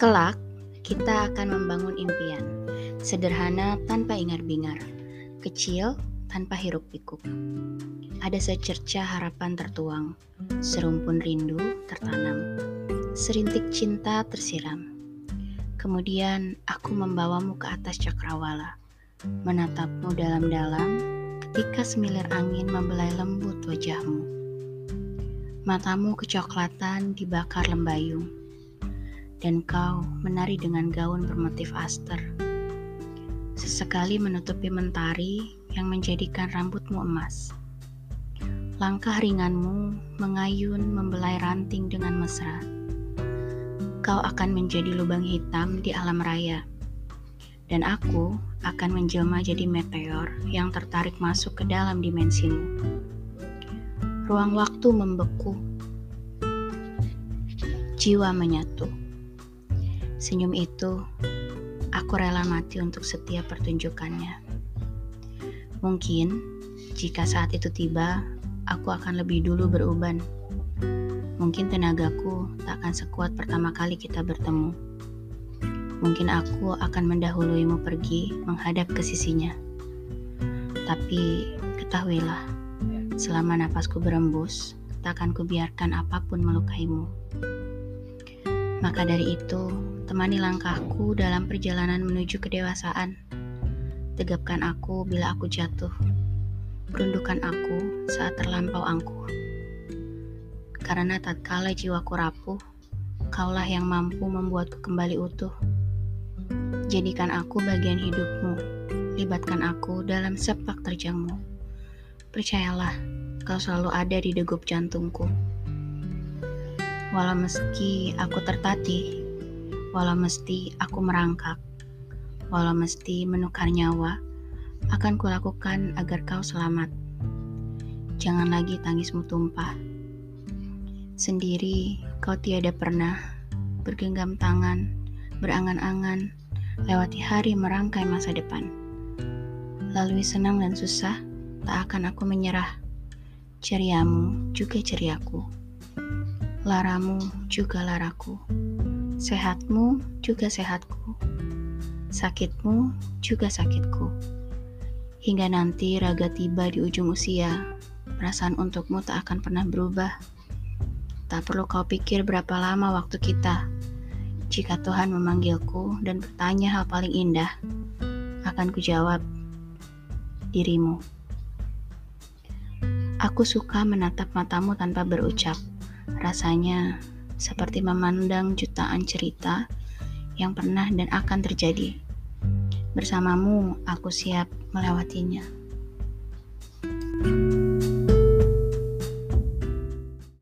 Kelak, kita akan membangun impian. Sederhana tanpa ingar-bingar. Kecil tanpa hiruk-pikuk. Ada secerca harapan tertuang. Serumpun rindu tertanam. Serintik cinta tersiram. Kemudian aku membawamu ke atas cakrawala. Menatapmu dalam-dalam ketika semilir angin membelai lembut wajahmu. Matamu kecoklatan dibakar lembayung dan kau menari dengan gaun bermotif aster. Sesekali menutupi mentari yang menjadikan rambutmu emas. Langkah ringanmu mengayun membelai ranting dengan mesra. Kau akan menjadi lubang hitam di alam raya. Dan aku akan menjelma jadi meteor yang tertarik masuk ke dalam dimensimu. Ruang waktu membeku. Jiwa menyatu. Senyum itu, aku rela mati untuk setiap pertunjukannya. Mungkin, jika saat itu tiba, aku akan lebih dulu beruban. Mungkin tenagaku tak akan sekuat pertama kali kita bertemu. Mungkin aku akan mendahuluimu pergi menghadap ke sisinya. Tapi ketahuilah, selama napasku berembus, tak akan kubiarkan apa pun melukaimu. Maka dari itu, temani langkahku dalam perjalanan menuju kedewasaan. Tegapkan aku bila aku jatuh. Perundukan aku saat terlampau angkuh. Karena tatkala jiwaku rapuh, kaulah yang mampu membuatku kembali utuh. Jadikan aku bagian hidupmu, libatkan aku dalam sepak terjangmu. Percayalah, kau selalu ada di degup jantungku. Walau meski aku tertatih, walau mesti aku merangkak, walau mesti menukar nyawa, akan kulakukan agar kau selamat. Jangan lagi tangismu tumpah. Sendiri kau tiada pernah bergenggam tangan, berangan-angan, lewati hari merangkai masa depan. Lalui senang dan susah, tak akan aku menyerah. Ceriamu juga ceriaku laramu juga laraku, sehatmu juga sehatku, sakitmu juga sakitku. Hingga nanti raga tiba di ujung usia, perasaan untukmu tak akan pernah berubah. Tak perlu kau pikir berapa lama waktu kita. Jika Tuhan memanggilku dan bertanya hal paling indah, akan kujawab, dirimu. Aku suka menatap matamu tanpa berucap. Rasanya seperti memandang jutaan cerita yang pernah dan akan terjadi. Bersamamu, aku siap melewatinya. thank you